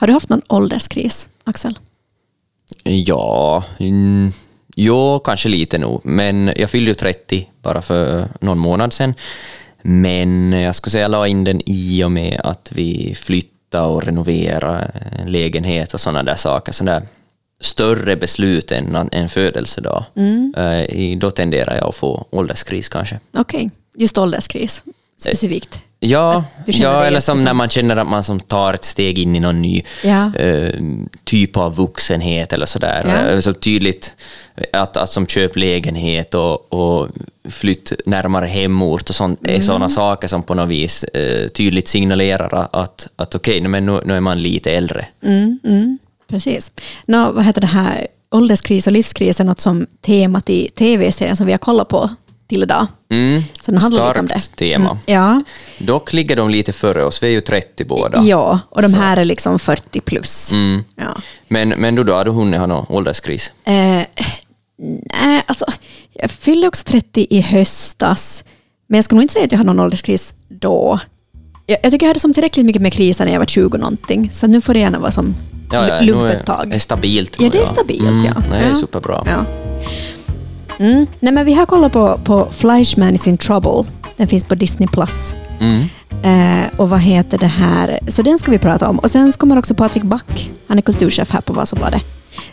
Har du haft någon ålderskris, Axel? Ja, mm, jo, kanske lite nog. Men jag fyllde ju 30 bara för någon månad sedan. Men jag skulle säga jag la in den i och med att vi flyttade och renoverade en lägenhet och sådana där saker. Sådana där större beslut än en födelsedag. Mm. Eh, då tenderar jag att få ålderskris kanske. Okej, okay. just ålderskris specifikt. Ja, ja eller som när man känner att man som tar ett steg in i någon ny ja. uh, typ av vuxenhet eller sådär. Ja. Eh, så tydligt att, att som köp lägenhet och, och flytt närmare hemort och sånt mm. är sådana saker som på något vis uh, tydligt signalerar att, att okej, okay, men nu, nu är man lite äldre. Mm, mm. Precis. Nå, vad heter det här? Ålderskris och livskris är något som temat i tv-serien som vi har kollat på till idag. Mm, Så den handlar starkt om det. tema. Mm, ja. Dock ligger de lite före oss, vi är ju 30 båda. Ja, och de Så. här är liksom 40 plus. Mm. Ja. Men, men du då, har du hunnit ha någon ålderskris? Eh, nej, alltså jag fyllde också 30 i höstas, men jag skulle nog inte säga att jag har någon ålderskris då. Jag, jag tycker jag hade som tillräckligt mycket med kriser när jag var 20 någonting, så nu får det gärna vara som ja, ja, lugnt ett tag. Det är stabilt. Ja, det är stabilt, mm, ja. Det är superbra. Ja. Mm. Nej, men vi har kollat på, på Fleischman is in trouble. Den finns på Disney+. Plus. Mm. Eh, och vad heter det här? Så den ska vi prata om. Och sen kommer också Patrik Back. Han är kulturchef här på Vasabladet.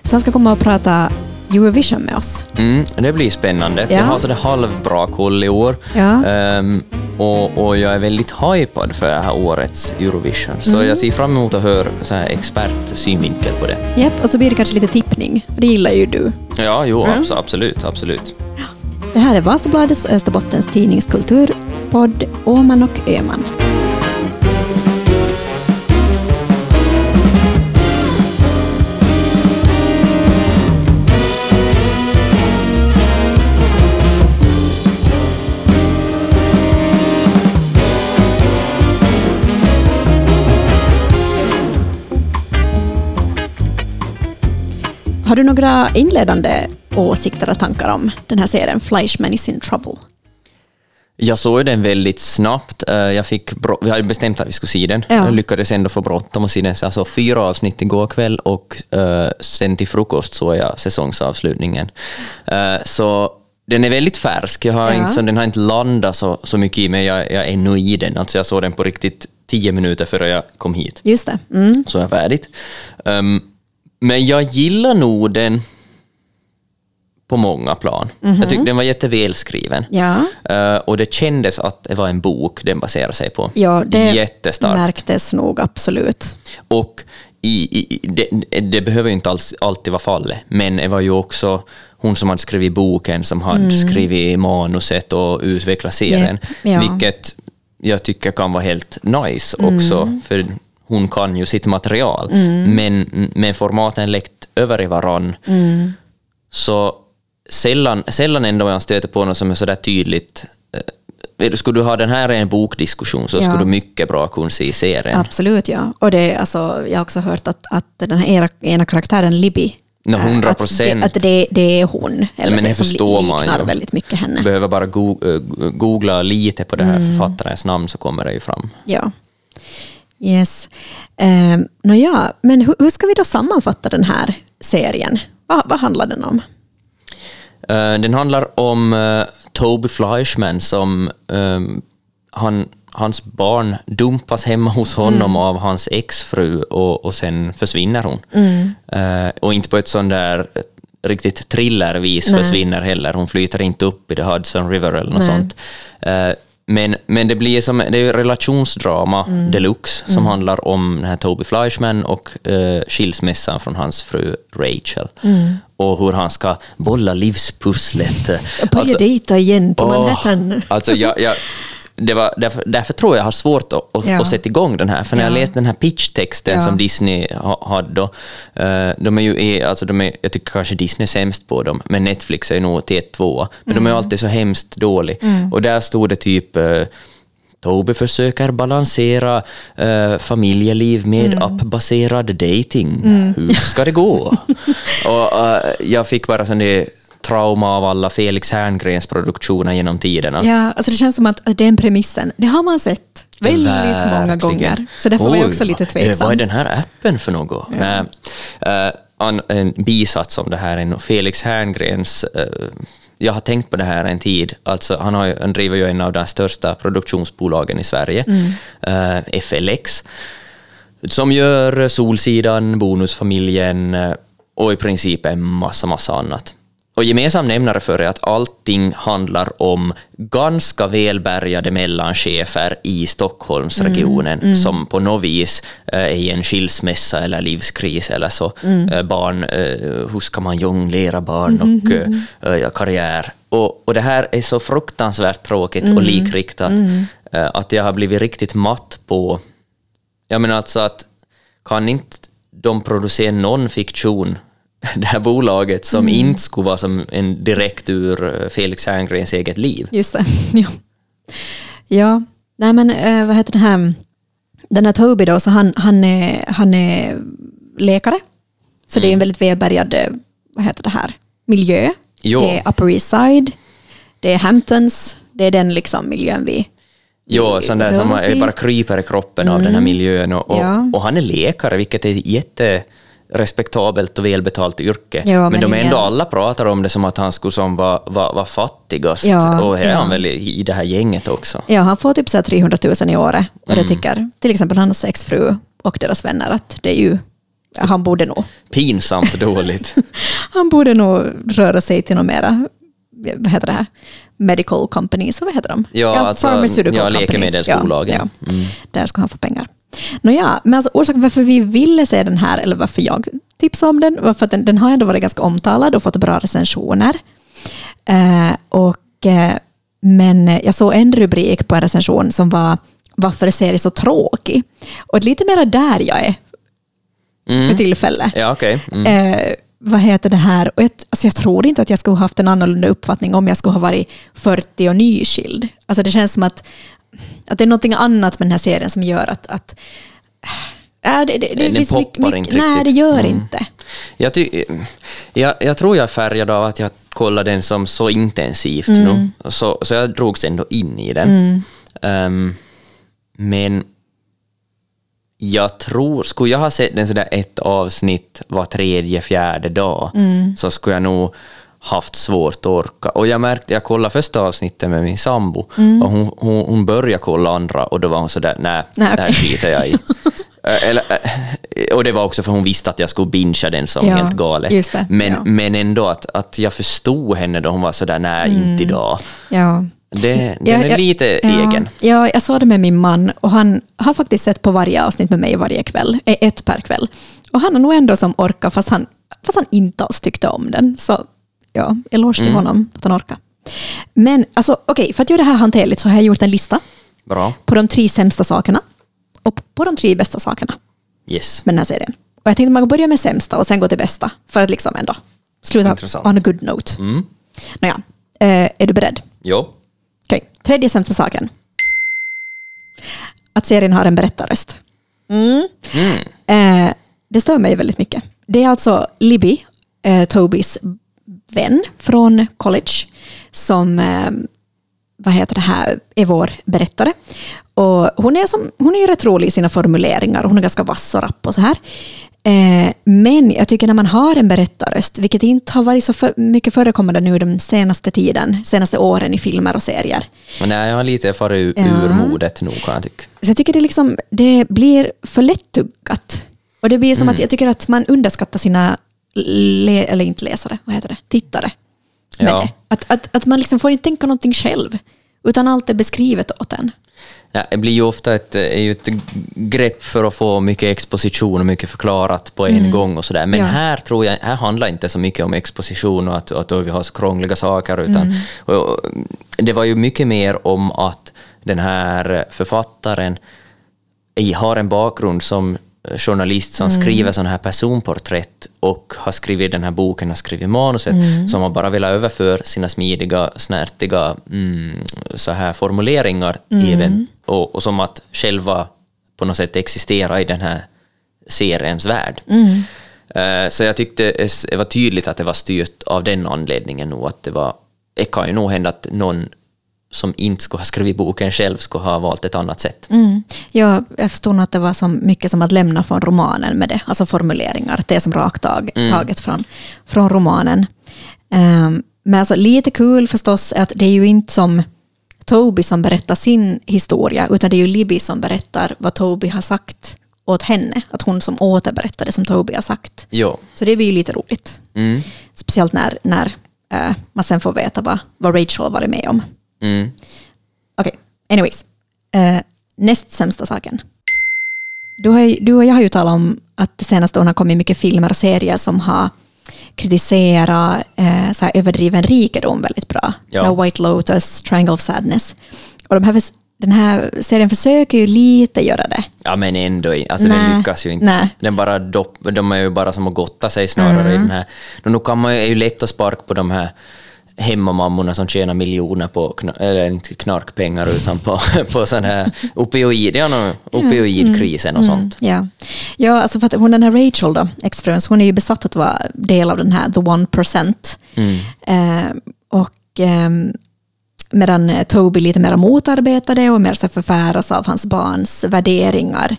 Så han ska komma och prata Eurovision med oss. Mm, det blir spännande. Ja. Jag har sådär halvbra koll i år. Ja. Um, och, och, jag är väldigt hypad för det här årets Eurovision. Så mm. jag ser fram emot att höra så här expertsynvinkel på det. Japp, och så blir det kanske lite tippning. Det gillar ju du. Ja, jo, mm. absolut. absolut. Det här är Vasabladets Österbottens tidningskulturpodd Åman och Öman. Har du några inledande åsikter och tankar om den här serien Fleischman is in trouble? Jag såg den väldigt snabbt. Eh, jag fick vi hade bestämt att vi skulle se den. Ja. Jag lyckades ändå få bråttom och se den. Så alltså fyra avsnitt igår kväll och uh, sen till frukost såg jag säsongsavslutningen. Uh, så den är väldigt färsk. Jag har ja. inte, den har inte landat så, så mycket i mig. Jag, jag är ännu i den. Alltså jag såg den på riktigt tio minuter före jag kom hit. Just det. Mm. Så är jag färdigt. Um, men jag gillar nog den på många plan. Mm -hmm. Jag tyckte den var jättevälskriven. Ja. Uh, och det kändes att det var en bok den baserar sig på. Ja, det Jättestarkt. märktes nog absolut. Och i, i, det, det, behöver ju inte alls, alltid vara fallet, men det var ju också hon som hade skrivit boken som hade mm. skrivit manuset och utvecklat serien, yeah. ja. vilket jag tycker kan vara helt nice också, mm. för hon kan ju sitt material, mm. men, men formaten läckt över i varann. Mm. Så sällan, sällan ändå jag stöter på något som är sådär tydligt eh, skulle du ha den här i en bokdiskussion så ja. skulle du mycket bra kunna se serien. Absolut, ja. Och det, alltså, jag har också hört att, att den här ena, ena karaktären, Libby, No, 100 procent. Att, det, att det, det, är hon. Eller men det, det förstår man ju. väldigt mycket henne. behöver bara eh, googla lite på det här mm. författarens namn så kommer det ju fram. Ja. Yes. Eh, Nåja, men hur, hur, ska vi då sammanfatta den här serien? Va, vad handlar den om? Uh, den handlar om uh, Toby Fleischman som um, han, hans barn dumpas hemma hos honom mm. av hans exfru och, och sen försvinner hon. Mm. Uh, och inte på ett sånt där riktigt thrillervis försvinner heller. Hon flyter inte upp i The Hudson River eller något Nej. sånt. Men, men det blir som det är relationsdrama mm. deluxe som mm. handlar om den här Toby Fleischman och uh, skilsmässan från hans fru Rachel. Mm. Och hur han ska bolla livspusslet. Jag börjar alltså, dejta igen på Manhattan. Oh, alltså jag, jag, det var, därför, därför tror jag jag har svårt att, att, ja. att sätta igång den här. För när ja. jag läste den här pitchtexten ja. som Disney hade då, uh, de är ju, alltså de är, jag tycker kanske Disney är sämst på dem, men Netflix är nog till ett tvåa. Men mm. de är mm. alltid så hemskt dåliga. Mm. Och där stod det typ uh, Toby försöker balansera uh, familjeliv med mm. appbaserad dating. Mm. Hur ska det gå? och uh, jag fick bara sån där trauma av alla Felix Herngrens produktioner genom tiderna. Ja, alltså det känns som att den premissen, det har man sett. väldigt Verkligen. många gånger. Så därför Oj, var jag också lite tveksam. Vad är den här appen för något? Ja. Nej, uh, en bisats om det här är Felix Herngrens uh, jag har tänkt på det här en tid. Alltså, han, har, han driver ju en av de största produktionsbolagen i Sverige, mm. uh, eh, FLX, som gör Solsidan, Bonusfamiljen och i princip en massa, massa annat. Och gemensam nämnare för är att allting handlar om ganska välbärgade mellanchefer i Stockholmsregionen mm, mm. som på något vis eh, är i en skilsmässa eller livskris eller så. Mm. Eh, barn, eh, hur ska man jonglera barn och mm. karriär? Och, och det här är så fruktansvärt tråkigt och mm. likriktat mm. att jag har blivit riktigt matt på... Jag menar alltså att kan inte de producera någon fiktion det här bolaget som mm. inte skulle vara som en direkt ur eh, Felix Herngrens eget liv. Just det. Ja, ja. nej men äh, vad heter det här, den här Toby då, så han, han, är, han är läkare. Så mm. det är en mm. väldigt välbärgad, eh, vad heter det här, miljö. Jo. Det är Upper East Side, det är Hamptons, det är den liksom miljön vi Jo, sån där som bara kryper i kroppen mm. av den här mm. miljön. Och, och, ja. och, han är läkare, vilket är jätte respektabelt och välbetalt yrke. Jo, men, men de ändå alla pratar om det som att han skulle som vara var, var fattigast. Ja, och här är ja. han väl i, i det här gänget också. Ja, han får typ så 300 000 i året. Och mm. det tycker till exempel hans exfru och deras vänner att det är ju han borde nog... Pinsamt dåligt. han borde nog röra sig till något mera, vad heter det här, medical companies, vad heter de? Ja, ja alltså, ja, läkemedelsbolagen. Ja, ja. Mm. Där ska han få pengar. Nåja, men alltså orsaken varför vi ville se den här, eller varför jag tipsade om den, var för att den, den har ändå varit ganska omtalad och fått bra recensioner. Eh, och, eh, men jag såg en rubrik på en recension som var varför är serien så tråkig? Och lite mer där jag är mm. för tillfället. Ja, okay. Mm. Eh, vad heter det här? Och jag, alltså jag tror inte att jag skulle haft en annorlunda uppfattning om jag skulle ha varit 40 och nyskild. Alltså det känns som att att det är något annat med den här serien som gör att, att Äh, det, det, det finns poppar mycket, inte Nej, det gör mm. inte. Jag, ty, jag, jag, tror jag är färgad av att jag kollade den som så intensivt mm. nu, så, så jag drogs ändå in i den. Mm. Um, men jag tror, skulle jag ha sett den sådär ett avsnitt var tredje, fjärde dag, mm. så skulle jag nog haft svårt att orka. Och jag märkte, jag kollade första avsnittet med min sambo mm. och hon, hon, hon började kolla andra och då var hon sådär, nej, nej okay. det här skiter jag i. Eh, eller, eh, och det var också för hon visste att jag skulle bingea den som ja, helt galet. Det, men, ja. men ändå att, att jag förstod henne då hon var sådär, nej, mm. inte idag. Ja. Det, den är lite egen. Ja, jag sa det med min man och han har faktiskt sett på varje avsnitt med mig varje kväll, eh, ett per kväll. Och han har nog ändå som orkar fast han, fast han inte alls tyckte om den. Så ja, eloge till mm. honom att han orkar. Men alltså, okej, okay, för att göra det här hanterligt så har jag gjort en lista Bra. på de tre sämsta sakerna och på de tre bästa sakerna yes. med den här serien. Och jag tänkte att man kan börja med sämsta och sen gå till bästa för att liksom ändå sluta Intressant. on a good note. Mm. Nåja, eh, är du beredd? Jo. Okej, okay. tredje sämsta saken. Att serien har en berättarröst. Mm. Mm. Eh, det stör mig väldigt mycket. Det är alltså Libby, eh, Tobys vän från college som eh, vad heter det här, är vår berättare. Och hon, är som, hon är ju rätt rolig i sina formuleringar, hon är ganska vass och rapp och så här. Eh, men jag tycker när man har en berättarröst, vilket inte har varit så för, mycket förekommande nu den senaste tiden, senaste åren i filmer och serier. Nej, jag har lite farit ur, ja. ur modet nog kan jag tycka. Så jag tycker det, liksom, det blir för lättuggat. Och det blir som mm. att jag tycker att man underskattar sina le, eller inte läsare, vad heter det, tittare. Ja. Att, att, att man liksom får inte tänka någonting själv, utan allt är beskrivet åt en. Ja, det blir ju ofta ett, är ett grepp för att få mycket exposition och mycket förklarat på en mm. gång och sådär. Men ja. här tror jag, här handlar inte så mycket om exposition och att, att vi har så krångliga saker, utan mm. och, det var ju mycket mer om att den här författaren har en bakgrund som journalist som mm. skriver sådana här personporträtt och har skrivit den här boken, har skrivit manuset, mm. som har bara velat överföra sina smidiga, snärtiga mm, så här formuleringar mm. även, och, och, som att själva på något sätt existera i den här seriens värld. Uh, så jag tyckte det var tydligt att det var styrt av den anledningen nog, att det var, det kan ju nog hända att någon som inte skulle ha skrivit boken själv skulle ha valt ett annat sätt. Mm. Ja, jag förstod nog att det var så mycket som att lämna från romanen med det, alltså formuleringar, det är som rakt tag, mm. taget från, från romanen. Um, men alltså lite kul förstås är att det är ju inte som Toby som berättar sin historia, utan det är ju Libby som berättar vad Toby har sagt åt henne. Att hon som återberättar det som Toby har sagt. Jo. Så det blir ju lite roligt. Mm. Speciellt när, när uh, man sen får veta vad, vad Rachel varit med om. Mm. Okej, okay. anyways. Uh, näst sämsta saken. Du, har, du och jag har ju talat om att det senaste åren har kommit mycket filmer och serier som har kritiserat eh, så överdriven rikedom väldigt bra. Ja. Så White Lotus, Triangle of Sadness. Och de här, den här serien försöker ju lite göra det. Ja, men ändå alltså den lyckas ju inte. Den bara dopp, de är ju bara som att gotta sig snarare mm. i den här. Nu kan man ju, är ju lätt att sparka på de här hemmamammorna som tjänar miljoner på, eller inte knarkpengar, utan på, på sån här opioid, ja, opioidkrisen och mm, sånt. Ja, ja alltså för att hon den här Rachel då, exfrun, hon är ju besatt att vara del av den här the one percent. Mm. Eh, och eh, medan Toby lite mer motarbetar det och mer så förfäras av hans barns värderingar.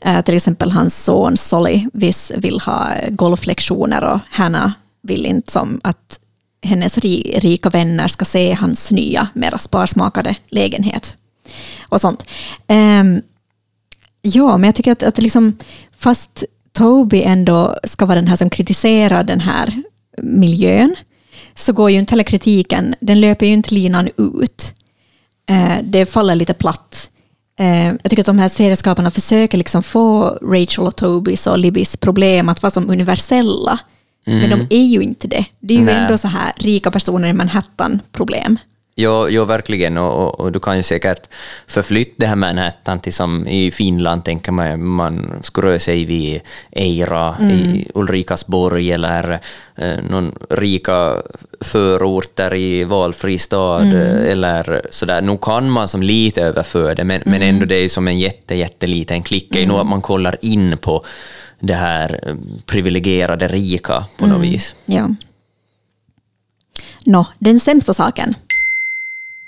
Eh, till exempel hans son Solly viss vill ha golflektioner och Hannah vill inte som att hennes rika vänner ska se hans nya, mera sparsmakade lägenhet. Och sånt. Um, ja, men jag tycker att, att liksom, fast Toby ändå ska vara den här som kritiserar den här miljön, så går ju inte heller kritiken, den löper ju inte linan ut. Uh, det faller lite platt. Uh, jag tycker att de här serieskaparna försöker liksom få Rachel och Tobys och Libbys problem att vara som universella. Mm. Men de är ju inte det. Det är ju Nej. ändå så här rika personer i Manhattan-problem. Jo, jo verkligen, och, och, och, du kan ju säkert förflytta det här Manhattan till som i Finland, tänker man, man skulle röra sig vid Eira, mm. i Ulrikasborg eller eh, någon rika förorter i valfri stad, mm. eller sådär. Nu kan man som lite överföra det, men, mm. men ändå det är som en jätte, jätteliten klick. Det är nog att man kollar in på det här eh, privilegierade rika på något mm, vis. Ja. Nå, den sämsta saken.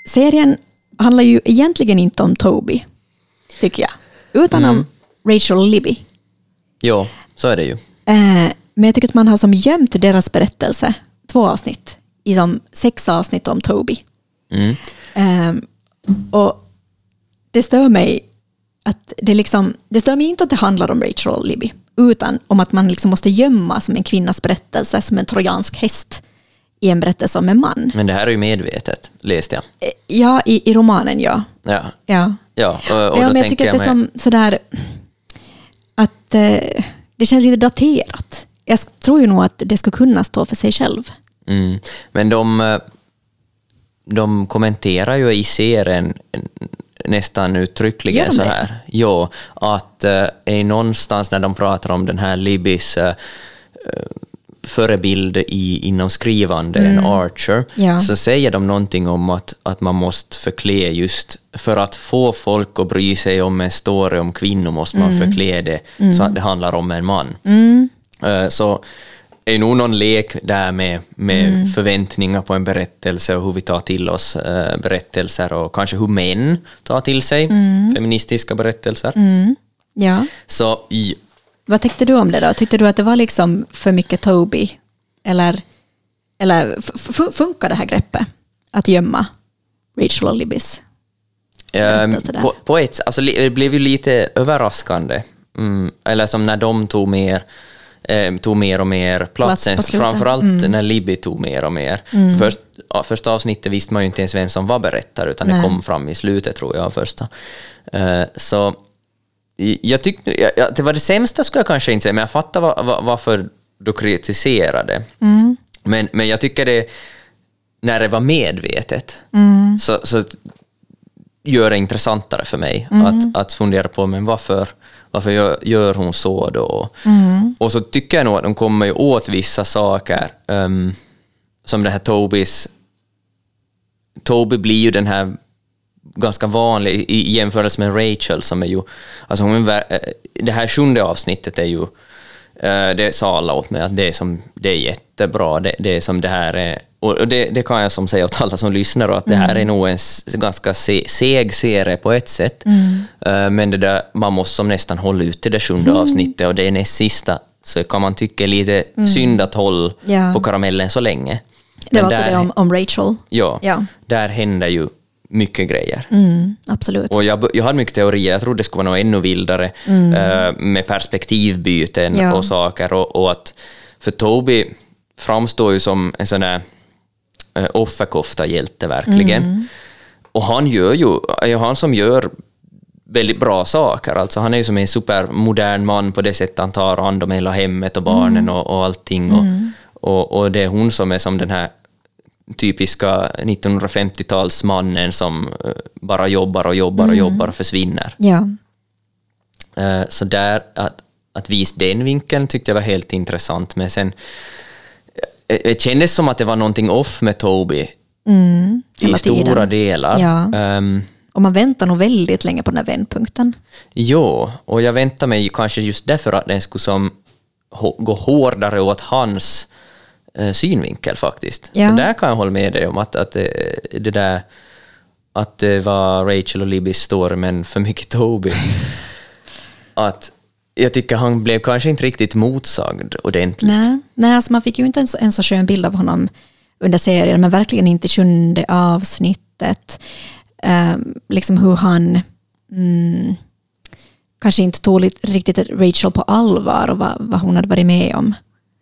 Serien handlar ju egentligen inte om Toby, tycker jag, utan mm. om Rachel Libby. Jo, så är det ju. Eh, men jag tycker att man har som gömt deras berättelse, två avsnitt, i som sex avsnitt om Toby. Mm. Eh, och det stör mig att det liksom, det stör mig inte att det handlar om Rachel och Libby, utan om att man liksom måste gömma som en kvinnas berättelse som en trojansk häst i en berättelse om en man. Men det här är ju medvetet, läste jag. Eh, ja, i, i romanen ja. Ja. ja. ja och, och ja, men jag tycker att det är som sådär att eh, det känns lite daterat. Jag tror ju nog att det skulle kunna stå för sig själv. Mm. Men de, eh, de kommenterar ju i serien nästan uttryckligen så här. Jo, att äh, någonstans när de pratar om den här Libbys äh, förebild i, inom skrivande, mm. en Archer, ja. så säger de någonting om att, att man måste förklä just, för att få folk att bry sig om en story om kvinnor måste man mm. förklä det mm. så att det handlar om en man. Mm. Så är nog någon lek där med, med mm. förväntningar på en berättelse och hur vi tar till oss äh, berättelser och kanske hur män tar till sig mm. feministiska berättelser. Mm. Ja. Så, i, Vad tyckte du om det då? Tyckte du att det var liksom för mycket Toby? Eller, eller funkar det här greppet att gömma Rachel och Libbys? Um, på, på, ett, alltså, det blev ju lite överraskande. Mm, eller som när de tog mer eh, tog mer och mer plats, plats framförallt mm. när Libby tog mer och mer. Mm. Först, ja, första avsnittet visste man ju inte ens vem som var berättare, utan Nej. det kom fram i slutet tror jag första. Eh, så jag tyckte, ja, det var det sämsta skulle jag kanske inte säga, men jag fattar var, var, varför du kritiserade. Mm. Men, men jag tycker det, när det var medvetet, mm. så, så gör det intressantare för mig mm. att, att fundera på men varför, varför gör, gör hon så då? Mm. Och så tycker jag nog att de kommer åt vissa saker, um, som det här Tobis... Toby blir ju den här ganska vanlig i jämförelse med Rachel som är ju... Alltså hon är, eh, det här sjunde avsnittet är ju Eh, det sa alla åt mig, att det är, som, det är jättebra. Det, det är som det här är, och det, det, kan jag som säga åt alla som lyssnar, att det här är nog en ganska se, seg serie på ett sätt. Mm. Eh, men det där, man måste som nästan hålla ut till det sjunde mm. avsnittet och det är näst sista, så kan man tycka lite mm. synd att hålla ja. på karamellen så länge. Det var alltså det om, om Rachel? Ja, ja, där händer ju mycket grejer. Mm, absolut. Och jag, jag hade mycket teorier, jag trodde det skulle vara något ännu vildare mm. uh, med perspektivbyten ja. och saker. Och, och, att, för Toby framstår ju som en sån där uh, offerkofta-hjälte verkligen. Mm. Och han gör ju, är han som gör väldigt bra saker. Alltså han är ju som en supermodern man på det sättet han tar hand om hela hemmet och barnen mm. och, och allting. Och, mm. och, och, det är hon som är som den här typiska 1950-talsmannen som eh, bara jobbar och jobbar och mm. jobbar och försvinner. Ja. Eh, så där, att, att visa den vinkeln tyckte jag var helt intressant, men sen eh, det kändes som att det var någonting off med Toby mm, i stora tiden. delar. Ja. Um, och man väntar nog väldigt länge på den här vändpunkten. Jo, och jag väntar mig kanske just därför att den skulle som gå hårdare åt hans synvinkel faktiskt. Ja. Så där kan jag hålla med dig om att, att eh, det där att det var Rachel och Libbys story men för mycket Toby. att jag tycker han blev kanske inte riktigt motsagd ordentligt. Nej, Nej alltså man fick ju inte en så, en så skön bild av honom under serien, men verkligen inte sjunde avsnittet. Um, liksom hur han mm, kanske inte tog riktigt Rachel på allvar och vad, vad hon hade varit med om.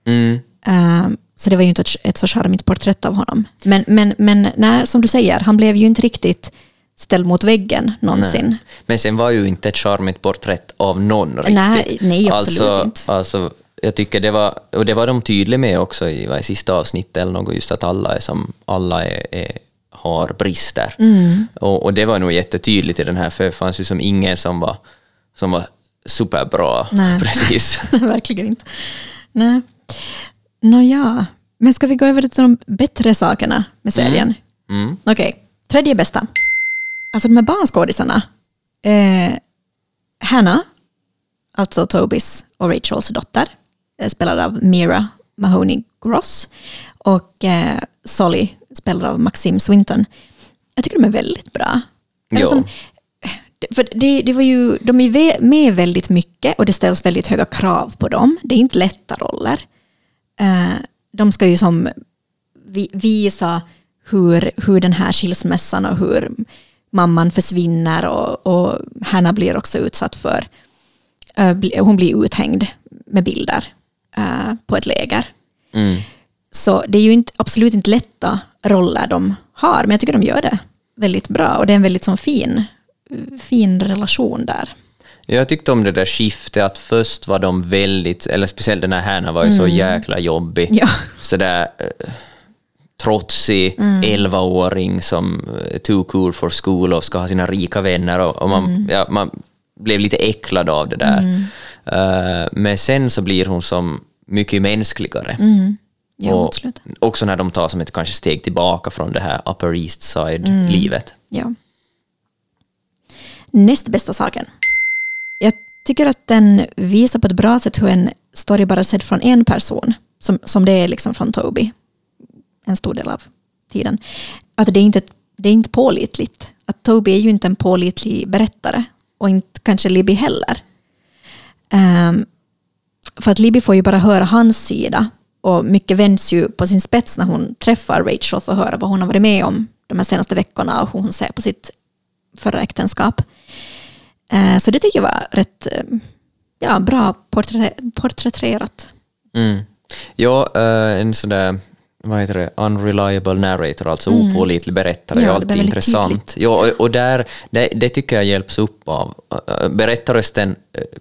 Mm. Um, så det var ju inte ett, ett så charmigt porträtt av honom. Men, men, men nej, som du säger, han blev ju inte riktigt ställd mot väggen någonsin. Nej. Men sen var ju inte ett charmigt porträtt av någon riktigt. Nej, nej absolut alltså, inte. Alltså, jag tycker det var, och det var de tydliga med också i, i sista avsnittet eller något, just att alla är som, alla är, är har brister. Mm. Och, och, det var nog jättetydligt i den här, för det fanns ju som ingen som var, som var superbra. Nej. Precis. Verkligen inte. Nej. Nåja, men ska vi gå över till de bättre sakerna med serien? Mm. Mm. Okej, okay. tredje bästa. Alltså de här barnskådisarna. Eh, Hannah, alltså Tobis och Rachels dotter, eh, spelad av Mira Mahoney Gross. Och eh, Solly, spelad av Maxim Swinton. Jag tycker de är väldigt bra. Liksom, för det, det var ju, de är med väldigt mycket och det ställs väldigt höga krav på dem. Det är inte lätta roller. Eh, de ska ju som visa hur, hur den här skilsmässan och hur mamman försvinner och, och Hanna blir också utsatt för, uh, hon blir uthängd med bilder uh, på ett läger. Mm. Så det är ju inte, absolut inte lätta roller de har, men jag tycker de gör det väldigt bra och det är en väldigt sån fin, fin relation där. Jag tyckte om det där skiftet, att först var de väldigt, eller speciellt den här Hanna var ju mm. så jäkla jobbig. Ja. Sådär eh, trotsig mm. 11-åring som är eh, too cool for school och ska ha sina rika vänner. Och, och man, mm. ja, man blev lite äcklad av det där. Mm. Uh, men sen så blir hon som mycket mänskligare. Mm. Ja, och också när de tar som ett kanske steg tillbaka från det här Upper East Side-livet. Mm. Ja. Näst bästa saken tycker att den visar på ett bra sätt hur en story bara sedd från en person, som, som det är liksom från Toby, en stor del av tiden, att det är inte det är inte pålitligt. Att Toby är ju inte en pålitlig berättare och inte kanske Libby heller. Um, för att Libby får ju bara höra hans sida och mycket vänds ju på sin spets när hon träffar Rachel för att höra vad hon har varit med om de här senaste veckorna och hur hon ser på sitt förra äktenskap. Eh, så det tycker jag var rätt eh, ja, bra porträtterat. Mm. Ja, eh, en sån där vad heter det, unreliable narrator, alltså mm. opålitlig berättare, ja, är alltid intressant. Ja, och där, det, det, tycker jag hjälps upp av. Berättarrösten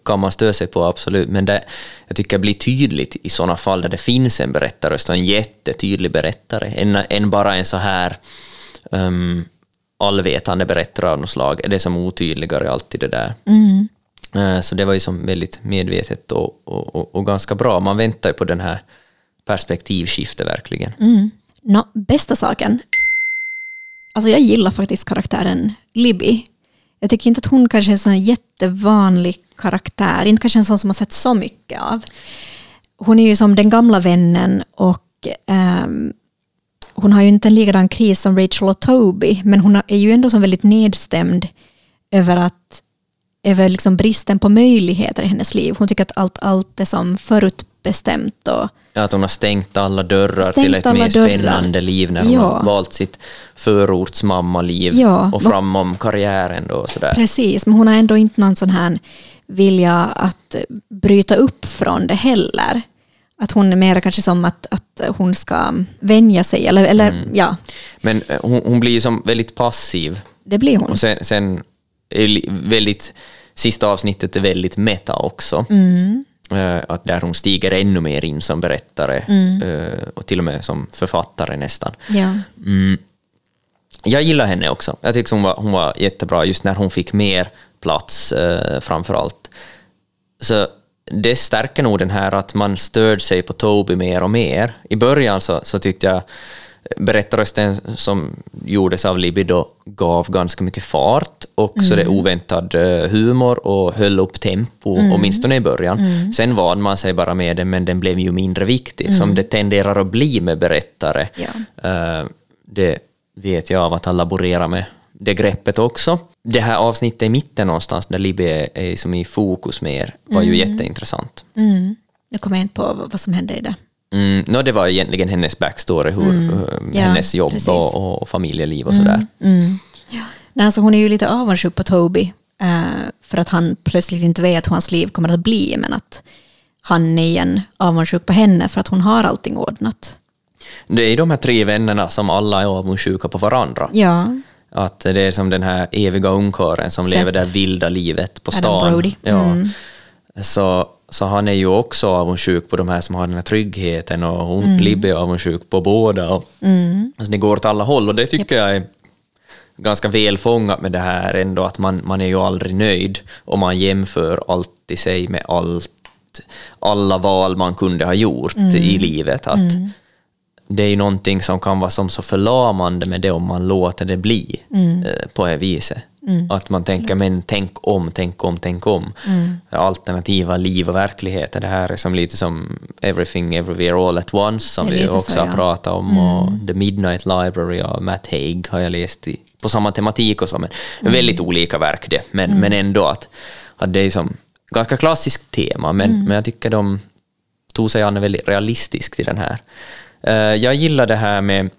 kan man stödja sig på, absolut, men det, jag tycker det blir tydligt i sådana fall där det finns en berättarröst och en jättetydlig berättare, än, än bara en så här um, allvetande berättare av något slag, är det som otydligare alltid det där. Mm. Eh, så det var ju som väldigt medvetet och, och, och, och, ganska bra. Man väntar ju på den här perspektivskiftet verkligen. Mm. No, bästa saken. Alltså jag gillar faktiskt karaktären Libby. Jag tycker inte att hon kanske är en sån jättevanlig karaktär, inte kanske en sån som man sett så mycket av. hon är ju som den gamla vännen och um, hon har ju inte en likadan kris som Rachel och Toby, men hon är ju ändå som väldigt nedstämd över att över liksom bristen på möjligheter i hennes liv. Hon tycker att allt, allt är som förutbestämt. Och ja, att hon har stängt alla dörrar stängt till ett mer dörrar. spännande liv när hon ja. har valt sitt förortsmammaliv ja. och framom karriären. Då och sådär. Precis, men hon har ändå inte någon sån här vilja att bryta upp från det heller. Att hon är mer kanske som att, att hon ska vänja sig. Eller, eller, mm. ja. Men eh, hon, hon blir ju som väldigt passiv. Det blir hon. Och sen, sen väldigt, sista avsnittet är väldigt meta också. Mm. Uh, att där hon stiger ännu mer in som berättare mm. uh, och till och med som författare nästan. Ja. Mm. Jag gillar henne också. Jag tycker hon var, hon var jättebra just när hon fick mer plats framför allt. Så det stärker nog den här att man stöd sig på Toby mer och mer. I början så, så tyckte jag berättarrösten som gjordes av Libido gav ganska mycket fart och mm. så det oväntad eh, humor och höll upp tempo, mm. åtminstone i början. Mm. Sen van man sig bara med det, men den blev ju mindre viktig, mm. som det tenderar att bli med berättare. Ja. Uh, det vet jag av att ha laborerat med det greppet också. Det här avsnittet i mitten någonstans, där Libby är, är som i fokus mer, var ju mm. jätteintressant. Mm. Jag kommer inte på vad som hände i det. Mm, no, det var egentligen hennes backstory, hur, mm. ja, hennes jobb och, och, familjeliv och mm. sådär. Mm. Ja. Alltså, hon är ju lite avundsjuk på Toby, uh, för att han plötsligt inte vet hur hans liv kommer att bli, men att han är igen avundsjuk på henne för att hon har allting ordnat. Det är de här tre vännerna som alla är avundsjuka på varandra. Ja. Att det är som den här eviga ungkarlen som Seth. lever det vilda livet på stan. Adam. Ja. Mm. Så så han är ju också avundsjuk på de här som har den här tryggheten och hon, mm. Libby är avundsjuk på båda. Och, mm. alltså, det går åt alla håll och det tycker yep. jag är ganska välfångat med det här ändå att man, man är ju aldrig nöjd och man jämför alltid sig med allt, alla val man kunde ha gjort mm. i livet. Att mm. Det är ju någonting som kan vara som så förlamande med det om man låter det bli mm. eh, på det viset. Mm. Att man tänker, men tänk om, tänk om, tänk om. Mm. Alternativa liv och verkligheter. Det här är som lite som Everything Everywhere All At Once som vi också så, har ja. pratat om. Mm. Och The Midnight Library av Matt Haig har jag läst i, på samma tematik och så. Men mm. väldigt olika verk det. Men, mm. men ändå att, att det är som ganska klassiskt tema. Men, mm. men jag tycker de tog sig an väldigt realistiskt i den här. Uh, jag gillar det här med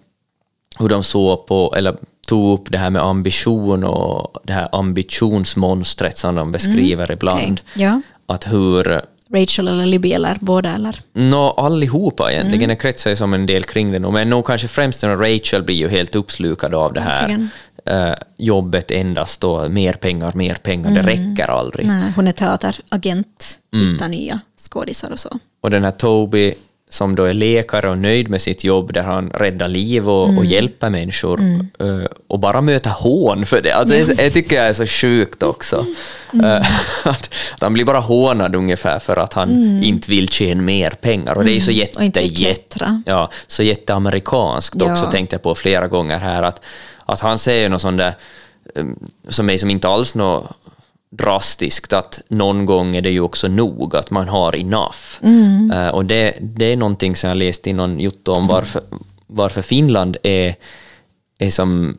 hur de såg på, eller tog upp det här med ambition och det här ambitionsmonstret som de beskriver mm. ibland. Okay. Ja. Att hur... Rachel eller Libby eller båda eller? Nå, allihopa egentligen. Mm. Det kretsar ju som en del kring det nu. Men nog kanske främst när Rachel blir ju helt uppslukad av det här uh, jobbet endast och mer pengar, mer pengar, mm. det räcker aldrig. Nej, hon är teateragent, mm. hittar nya skådisar och så. Och den här Toby som då är läkare och nöjd med sitt jobb där han räddar liv och, mm. och hjälper människor mm. uh, och bara möta hån för det. Alltså, mm. jag tycker jag är så sjukt också. Uh, att, att, han blir bara hånad ungefär för att han mm. inte vill tjäna mer pengar. Och det är så jätte, jätte, ja, så jätteamerikanskt ja. också, tänkte jag på flera gånger här. Att, att han säger något sånt där um, som är som inte alls något drastiskt att någon gång är det ju också nog, att man har enough. Mm. Uh, och det, det är någonting som jag läste i någon jotto om varför, varför Finland är, är som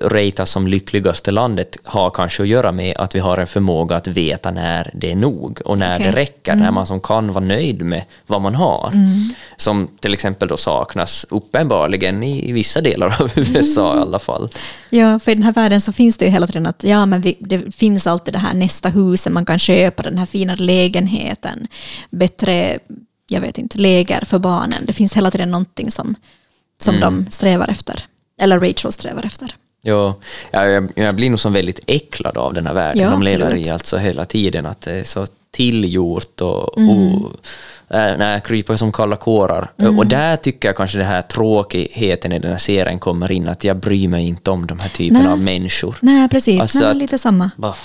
ratas som lyckligaste landet har kanske att göra med att vi har en förmåga att veta när det är nog och när okay. det räcker, mm. när man som kan vara nöjd med vad man har. Mm. Som till exempel då saknas uppenbarligen i, vissa delar av USA mm. i alla fall. Ja, för i den här världen så finns det ju hela tiden att ja, men vi, det finns alltid det här nästa huset man kan köpa, den här fina lägenheten, bättre jag vet inte, läger för barnen. Det finns hela tiden någonting som, som mm. de strävar efter. Eller Rachel strävar efter. Ja, jag, jag blir nog som väldigt äcklad av den här världen ja, de lever i alltså hela tiden, att det är så tillgjort och, mm. och äh, nej, kryper som kalla kårar. Mm. Och där tycker jag kanske den här tråkigheten i den här serien kommer in, att jag bryr mig inte om de här typerna av människor. Nej, precis. Alltså nej, att, lite samma. Bah.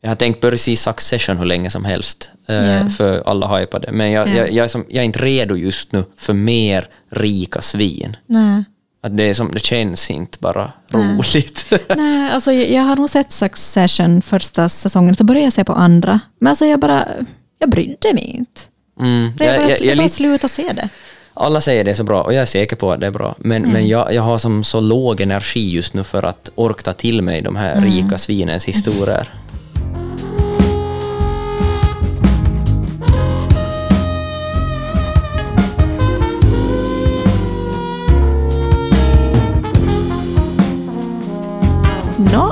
Jag har tänkt börja se Succession hur länge som helst, yeah. för alla hypade, men jag, yeah. jag, jag, är som, jag är inte redo just nu för mer rika svin. Nej. Att det, är som, det känns inte bara roligt. Nej, alltså jag har nog sett Succession första säsongen, så började jag se på andra. Men alltså jag bara, jag brydde mig inte. Mm. Jag, jag, jag, jag, bara sluta se det. Alla säger det är så bra och jag är säker på att det är bra. Men, mm. men jag, jag har som så låg energi just nu för att orka till mig de här mm. rika svinens historier.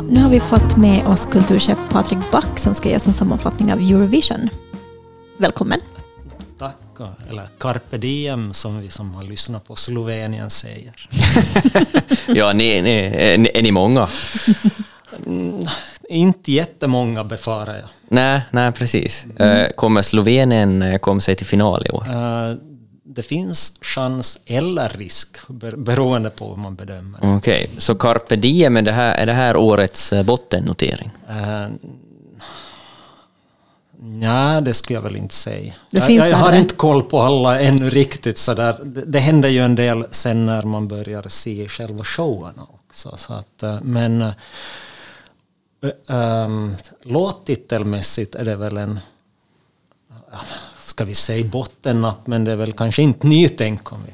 Nu har vi fått med oss kulturchef Patrik Back som ska ge oss en sammanfattning av Eurovision. Välkommen. Tack, eller carpe diem som vi som har lyssnat på Slovenien säger. ja, ni, ni, är, är ni många? Mm, inte jättemånga befarar jag. Nej, nej precis. Mm. Kommer Slovenien eh, komma sig till final i år? Det finns chans eller risk beroende på hur man bedömer. Okej, okay. så carpe diem, är det här, är det här årets eh, bottennotering? Uh, Nej, det skulle jag väl inte säga. Det jag, jag, jag har inte koll på alla ännu riktigt sådär. Det, det händer ju en del sen när man börjar se själva showerna också. Så att, eh, men ähm, låttitelmässigt är det väl en ska vi säga bottennapp, men det är väl kanske inte nytänk om vi...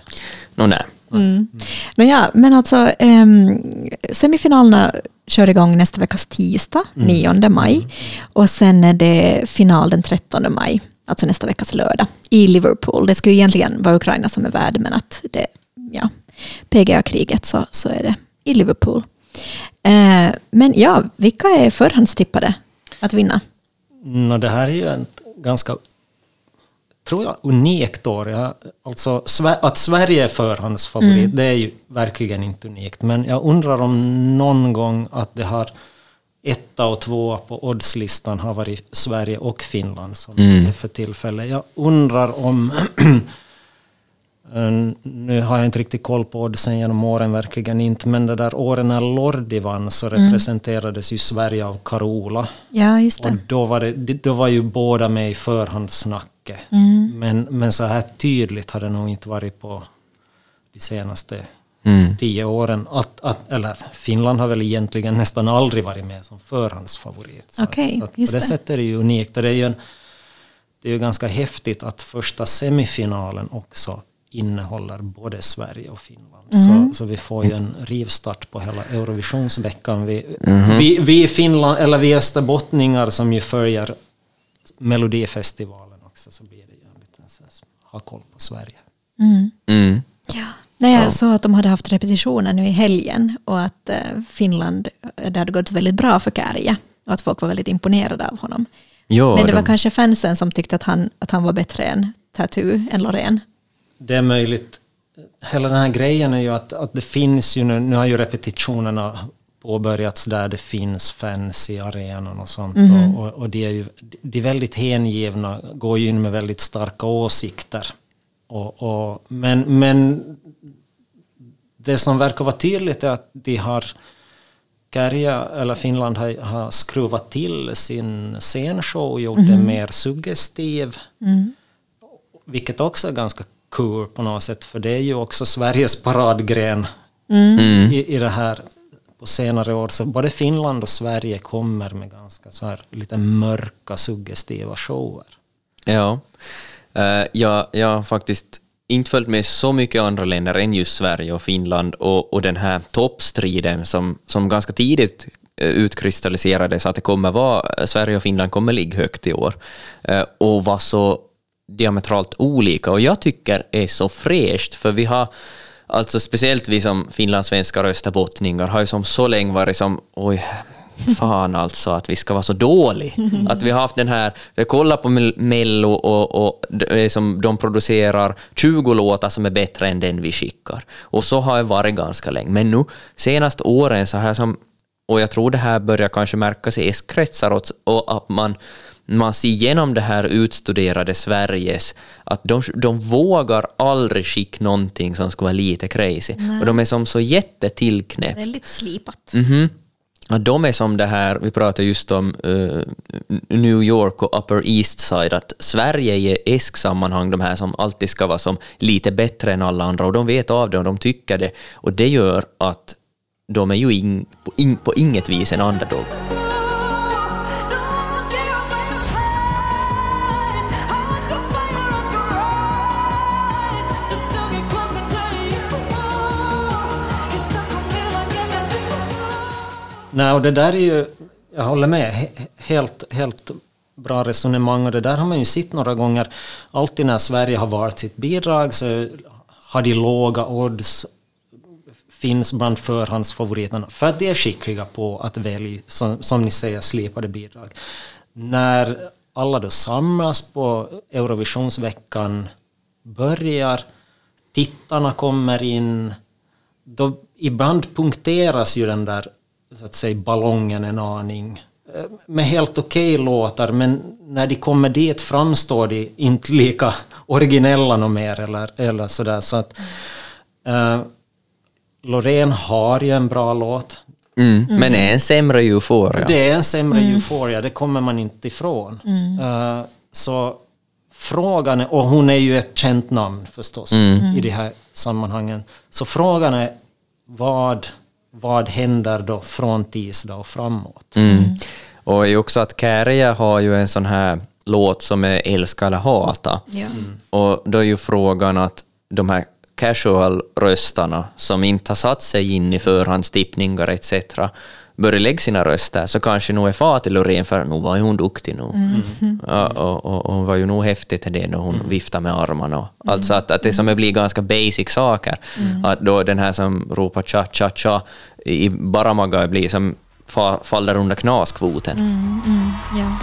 No, nej. Mm. No, ja, men alltså um, semifinalerna kör igång nästa veckas tisdag, mm. 9 maj. Mm. Och sen är det final den 13 maj, alltså nästa veckas lördag, i Liverpool. Det skulle egentligen vara Ukraina som är värd, men att det, ja, PGA-kriget så, så är det i Liverpool. Eh, men ja, vilka är förhandstippade att vinna? No, det här är ju ett ganska tror jag, unikt år. Ja, alltså, att Sverige är förhandsfavorit, mm. det är ju verkligen inte unikt. Men jag undrar om någon gång att det har etta och tvåa på oddslistan har varit Sverige och Finland som mm. det för tillfället. Jag undrar om nu har jag inte riktigt koll på oddsen genom åren, verkligen inte, men det där åren när Lordi vann så mm. representerades ju Sverige av Carola. Ja, just det. Och då var, det, då var ju båda med i förhandssnacket. Mm. Men, men så här tydligt har det nog inte varit på de senaste mm. tio åren. Att, att, eller Finland har väl egentligen nästan aldrig varit med som förhandsfavorit. Så, okay, så på det, det sättet är det ju unikt. Och det är ju, en, det är ju ganska häftigt att första semifinalen också innehåller både Sverige och Finland. Mm. Så, så vi får ju en rivstart på hela Eurovisionsveckan. Vi, mm. vi, vi Finland, eller vi österbottningar som ju följer Melodifestivalen också, så blir det ju en liten ha koll på Sverige. Mm. mm. Ja. Nej, jag såg att de hade haft repetitioner nu i helgen och att eh, Finland, det hade gått väldigt bra för Kärje och att folk var väldigt imponerade av honom. Jo, Men det de... var kanske fansen som tyckte att han, att han var bättre än Tattoo, än Loreen det är möjligt. Hela den här grejen är ju att, att det finns ju nu, nu har ju repetitionerna påbörjats där det finns fans i arenan och sånt. Mm. Och, och de är ju de är väldigt hängivna, går ju in med väldigt starka åsikter. Och, och, men, men det som verkar vara tydligt är att de har Kärja, eller Finland har, har skruvat till sin scenshow och gjort mm. den mer suggestiv. Mm. Vilket också är ganska cool på något sätt, för det är ju också Sveriges paradgren mm. mm. i, i det här på senare år. Så både Finland och Sverige kommer med ganska så här lite mörka, suggestiva shower. Ja, uh, jag, jag har faktiskt inte följt med så mycket andra länder än just Sverige och Finland och, och den här toppstriden som, som ganska tidigt eh, utkristalliserades att det kommer vara, eh, Sverige och Finland kommer ligga högt i år och var så diametralt olika och jag tycker är så fräscht för vi har Alltså speciellt vi som finlandssvenskar och österbottningar har ju som så länge varit som oj, fan alltså att vi ska vara så dåliga. Att vi har haft den här, vi kollar på Mello och, och som de producerar 20 låtar som är bättre än den vi skickar. Och så har det varit ganska länge. Men nu senaste åren så har jag som, och jag tror det här börjar kanske märkas i S-kretsar och att man man ser igenom det här utstuderade Sveriges, att de, de vågar aldrig skicka någonting som ska vara lite crazy. Nej. Och de är som så jättetillknäppt. Väldigt slipat. Mm -hmm. De är som det här, vi pratar just om uh, New York och Upper East Side, att Sverige i ESK-sammanhang, de här som alltid ska vara som lite bättre än alla andra, och de vet av det och de tycker det, och det gör att de är ju in, på, in, på inget vis en underdog. Nej, och det där är ju, jag håller med, helt, helt bra resonemang och det där har man ju sett några gånger. Alltid när Sverige har varit sitt bidrag så har de låga odds finns bland förhandsfavoriterna för att de är skickliga på att välja, som, som ni säger, slipade bidrag. När alla då samlas på Eurovisionsveckan börjar, tittarna kommer in, då ibland punkteras ju den där så att säga, ballongen en aning eh, med helt okej okay låtar, men när de kommer dit framstår de inte lika originella något mer eller, eller sådär. Så att, uh, Loreen har ju en bra låt. Mm, mm. Men är en sämre Euphoria. Det är en sämre mm. Euphoria, det kommer man inte ifrån. Uh, så frågan är, och hon är ju ett känt namn förstås mm. i de här sammanhangen. Så frågan är vad, vad händer då från tisdag och framåt? Mm. Och ju också att Kärja har ju en sån här låt som är älska eller hata. Ja. Och då är ju frågan att de här casual-röstarna som inte har satt sig in i förhandstippningar etc. börjar lägga sina röster så kanske nog är far till Loreen för nu var hon duktig nu. Mm. Ja, och, och, och hon var ju nog häftig till det när hon mm. viftade med armarna. Och, mm. Alltså att, att det som blir ganska basic saker, mm. att då den här som ropar cha cha cha i Baramaga blir som faller under knaskvoten. Mm, mm, ja.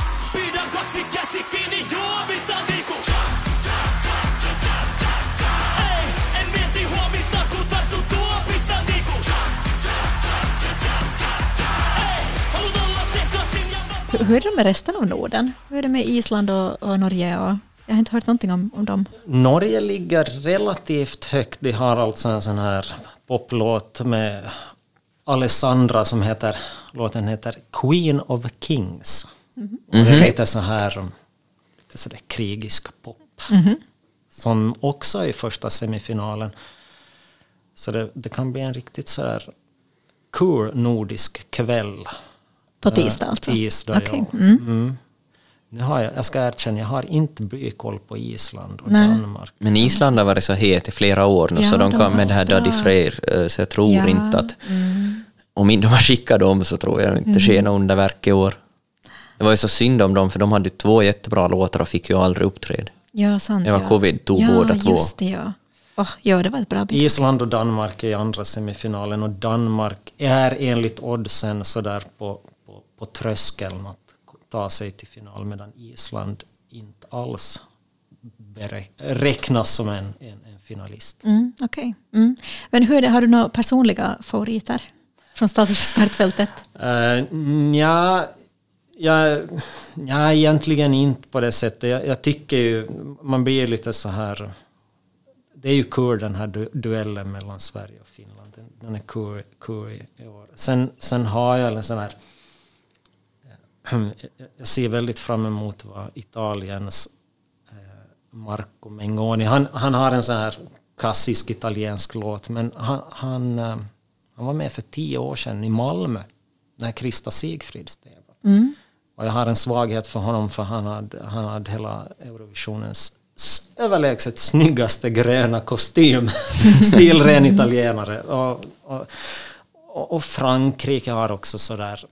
Hur är det med resten av Norden? Hur är det med Island och, och Norge? Och, jag har inte hört någonting om, om dem. Norge ligger relativt högt. De har alltså en sån här poplåt med Alessandra som heter, låten heter Queen of Kings. Mm -hmm. Det är lite så här, lite så där krigisk pop. Mm -hmm. Som också är i första semifinalen. Så det, det kan bli en riktigt så här cool nordisk kväll. På tisdag alltså? Tisdag, okay. ja. Mm. Mm. Nu har jag, jag ska erkänna, jag har inte bykoll på Island och Nej. Danmark. Men Island har varit så het i flera år nu, ja, så de, kan med det här Daddy Freyr, eh, så jag tror ja. inte att... Mm. Om inte de har skickat dem så tror jag inte det sker något underverk i år. Det var ju så synd om dem, för de hade två jättebra låtar och fick ju aldrig uppträda. Ja, sant. Det var covid, tog ja, båda två. Just det, ja. Oh, ja, det var ett bra bild. Island och Danmark är i andra semifinalen och Danmark är enligt oddsen sådär på på tröskeln att ta sig till final medan Island inte alls räknas som en, en, en finalist. Mm, Okej. Okay. Mm. Men hur är det, har du några personliga favoriter från startfältet? Uh, nja, jag, ja, egentligen inte på det sättet. Jag, jag, tycker ju, man blir lite så här... Det är ju kul den här du, duellen mellan Sverige och Finland. Den, den är kul, kul i år. Sen, sen har jag en sån här jag ser väldigt fram emot vad Italiens eh, Marco Mengoni, han, han har en sån här klassisk italiensk låt, men han, han, eh, han var med för tio år sedan i Malmö när Krista Sigfrid tävlade. Mm. Och jag har en svaghet för honom för han hade, han hade hela Eurovisionens överlägset snyggaste gröna kostym. Stilren italienare. Och, och, och Frankrike har också sådär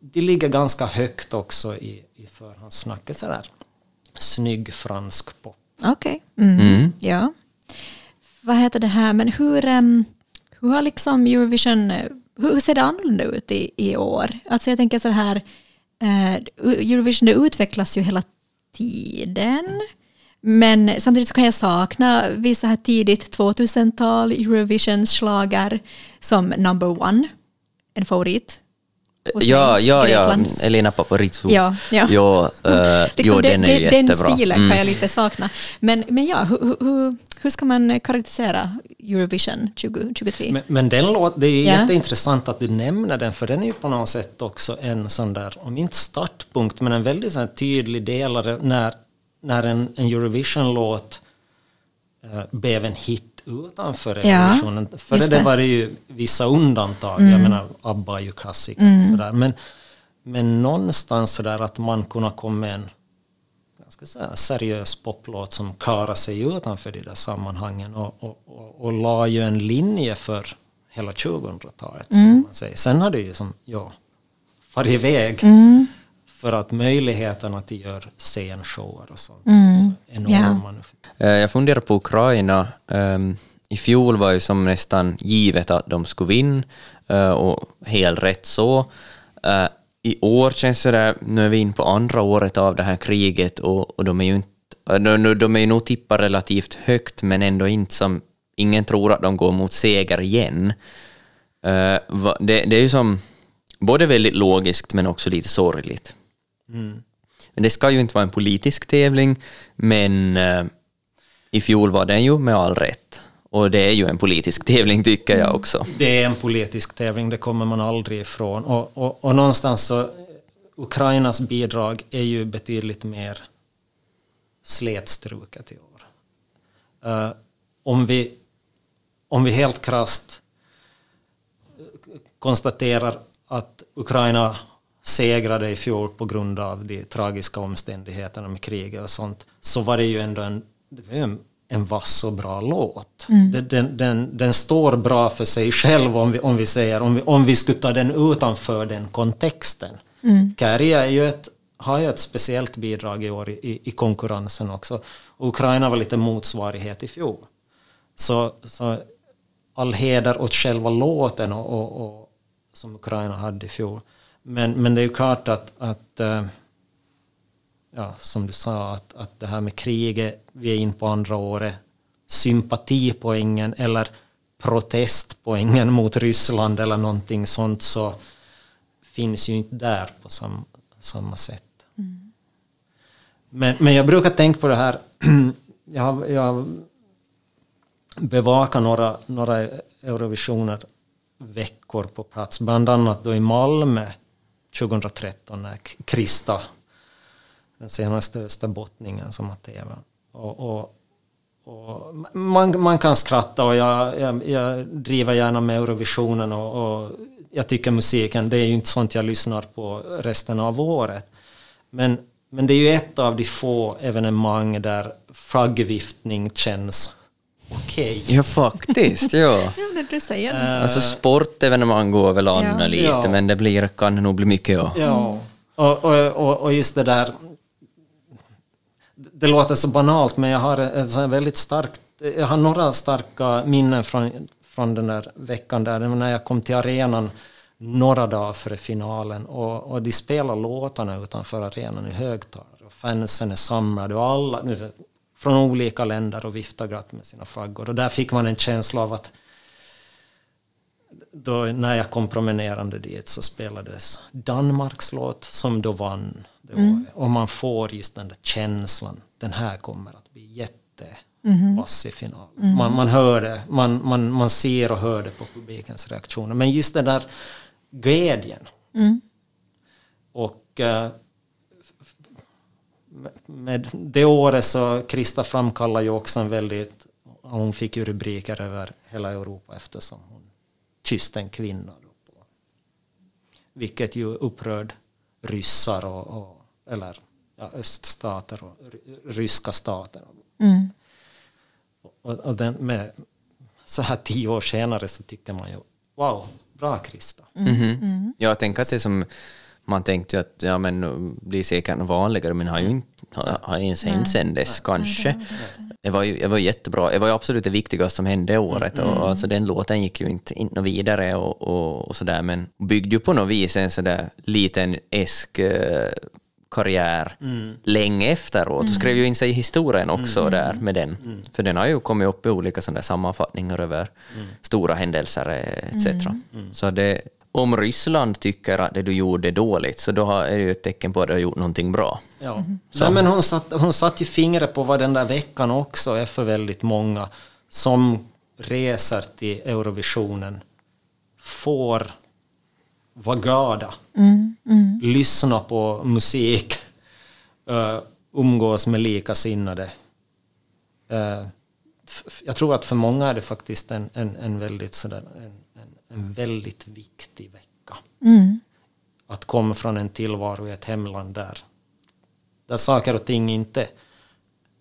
de ligger ganska högt också i, i förhandssnacket sådär. Snygg fransk pop. Okej. Okay. Mm. Mm. Ja. Vad heter det här, men hur, um, hur har liksom Eurovision, hur ser det annorlunda ut i, i år? Alltså jag tänker så här, uh, Eurovision det utvecklas ju hela tiden. Men samtidigt så kan jag sakna vissa här tidigt 2000-tal Eurovision-slagar som number one, en favorit. Ja, ja, ja, Elina Paparizou. Ja, ja. ja uh, liksom jo, den, den är den jättebra. Den stilen mm. kan jag lite sakna. Men, men ja, hur, hur, hur ska man karaktärisera Eurovision 2023? Men, men den låt, det är ja. jätteintressant att du nämner den, för den är ju på något sätt också en sån där, om inte startpunkt, men en väldigt sån tydlig delare när, när en, en Eurovision-låt uh, blev en hit utanför Eurovisionen. Ja, Före det. det var det ju vissa undantag, mm. jag menar ABBA är ju klassiker mm. sådär. Men, men någonstans sådär att man kunde komma med en ganska seriös poplåt som klarar sig utanför de där sammanhangen och, och, och, och la ju en linje för hela 2000-talet. Mm. Sen har det ju som, ja, farit iväg. Mm. För att möjligheterna till att göra scenshower och sånt mm. är så enorma. Eh, jag funderar på Ukraina. Um, I fjol var ju som nästan givet att de skulle vinna uh, och helt rätt så. Uh, I år känns det där, nu är vi in på andra året av det här kriget och, och de är ju inte de, de är ju nog tippade relativt högt men ändå inte som ingen tror att de går mot seger igen. Det, det är ju som både väldigt logiskt men också lite sorgligt. Mm. Men det ska ju inte vara en politisk tävling, men i fjol var den ju med all rätt. Och det är ju en politisk tävling tycker jag också. Det är en politisk tävling, det kommer man aldrig ifrån. Och, och, och någonstans så, Ukrainas bidrag är ju betydligt mer slätstruket i år. Uh, om, vi, om vi helt krast eh, konstaterar att Ukraina segrade i fjol på grund av de tragiska omständigheterna med kriget och sånt, så var det ju ändå en, en, en vass och bra låt. Mm. Den, den, den, den, står bra för sig själv om vi, om vi säger, om vi, om vi skulle ta den utanför den kontexten. Mm. Kärja är ju ett, har ju ett speciellt bidrag i år i, i konkurrensen också. Och Ukraina var lite motsvarighet i fjol. Så, så all heder åt själva låten och, och, och som Ukraina hade i fjol. Men, men det är ju klart att, att eh, ja, som du sa, att, att det här med kriget, vi är in på andra året, sympatipoängen eller protestpoängen mot Ryssland eller någonting sånt så finns ju inte där på sam, samma sätt. Mm. Men, men jag brukar tänka på det här, jag, jag bevakar några, några Eurovisioner veckor på plats, bland annat då i Malmö 2013 när Krista, den senaste österbottningen som har TV. Och, och, och man, man kan skratta och jag, jag, jag driver gärna med Eurovisionen och, och, jag tycker musiken, det är ju inte sånt jag lyssnar på resten av året. Men, men det är ju ett av de få evenemang där flaggviftning känns okej. Okay. Ja, faktiskt. Ja. ja du säger det. Uh, alltså sportevenemang går väl an ja. lite, ja. men det blir, kan nog bli mycket. Ja, ja. Och, och, och just det där... Det låter så banalt, men jag har ett väldigt starkt... Jag har några starka minnen från, från den där veckan där, när jag kom till arenan några dagar före finalen och, och de spelar låtarna utanför arenan i högtalare. Och fansen är samlade och alla, från olika länder och viftar glatt med sina flaggor. Och där fick man en känsla av att då, när jag kom promenerande dit så spelades Danmarks låt som då vann det mm. året. Och man får just den där känslan, den här kommer att bli jättevass mm. i finalen. Mm. Man, man hör det, man, man, man ser och hör det på publikens reaktioner. Men just den där glädjen. Mm. Och uh, med det året så Krista framkallar ju också en väldigt, hon fick ju rubriker över hela Europa eftersom hon kysste en kvinna. Då på, vilket ju upprörd ryssar och, och eller ja, öststater och ryska stater. Mm. Och, och den med, så här tio år senare så tycker man ju wow, bra Krista. Mm -hmm. mm. Jag tänker att det som man tänkte ju att ja, men blir säkert vanligare, men har ju inte har ens hänt sen dess kanske. Det var ju det var jättebra. Det var ju absolut det viktigaste som hände året. Mm. Och, alltså, den låten gick ju inte, inte vidare och, och, och sådär, men byggde ju på något vis en sådär liten esk eh, karriär mm. länge efteråt och skrev ju in sig i historien också mm. där med den. Mm. För den har ju kommit upp i olika sådana sammanfattningar över mm. stora händelser eh, etc. Mm. Så det, om Ryssland tycker att det du gjorde är dåligt, så då är det ju ett tecken på att du har gjort någonting bra. Ja. Mm. Nej, men hon, satt, hon satt ju fingret på vad den där veckan också är för väldigt många som reser till Eurovisionen får vara glada, mm. Mm. lyssna på musik, uh, umgås med likasinnade. Uh, jag tror att för många är det faktiskt en, en, en väldigt sådär, en, en väldigt viktig vecka. Mm. Att komma från en tillvaro i ett hemland där, där saker och ting inte är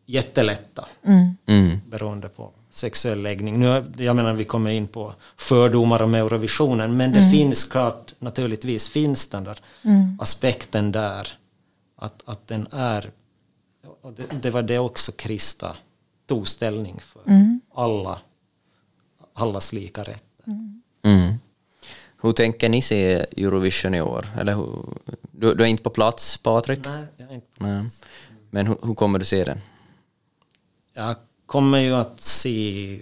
jättelätta. Mm. mm. Beroende på sexuell läggning. Nu, jag menar, vi kommer in på fördomar om Eurovisionen, men det mm. finns klart, naturligtvis finns den där mm. aspekten där, att, att den är, och det, det var det också Krista tog ställning för, mm. alla, allas lika rätt. Mm. Hur tänker ni se Eurovision i år? Eller hur, du, du, är inte på plats, Patrik? Nej, jag är inte på plats. Men hur, hur, kommer du se den? Jag kommer ju att se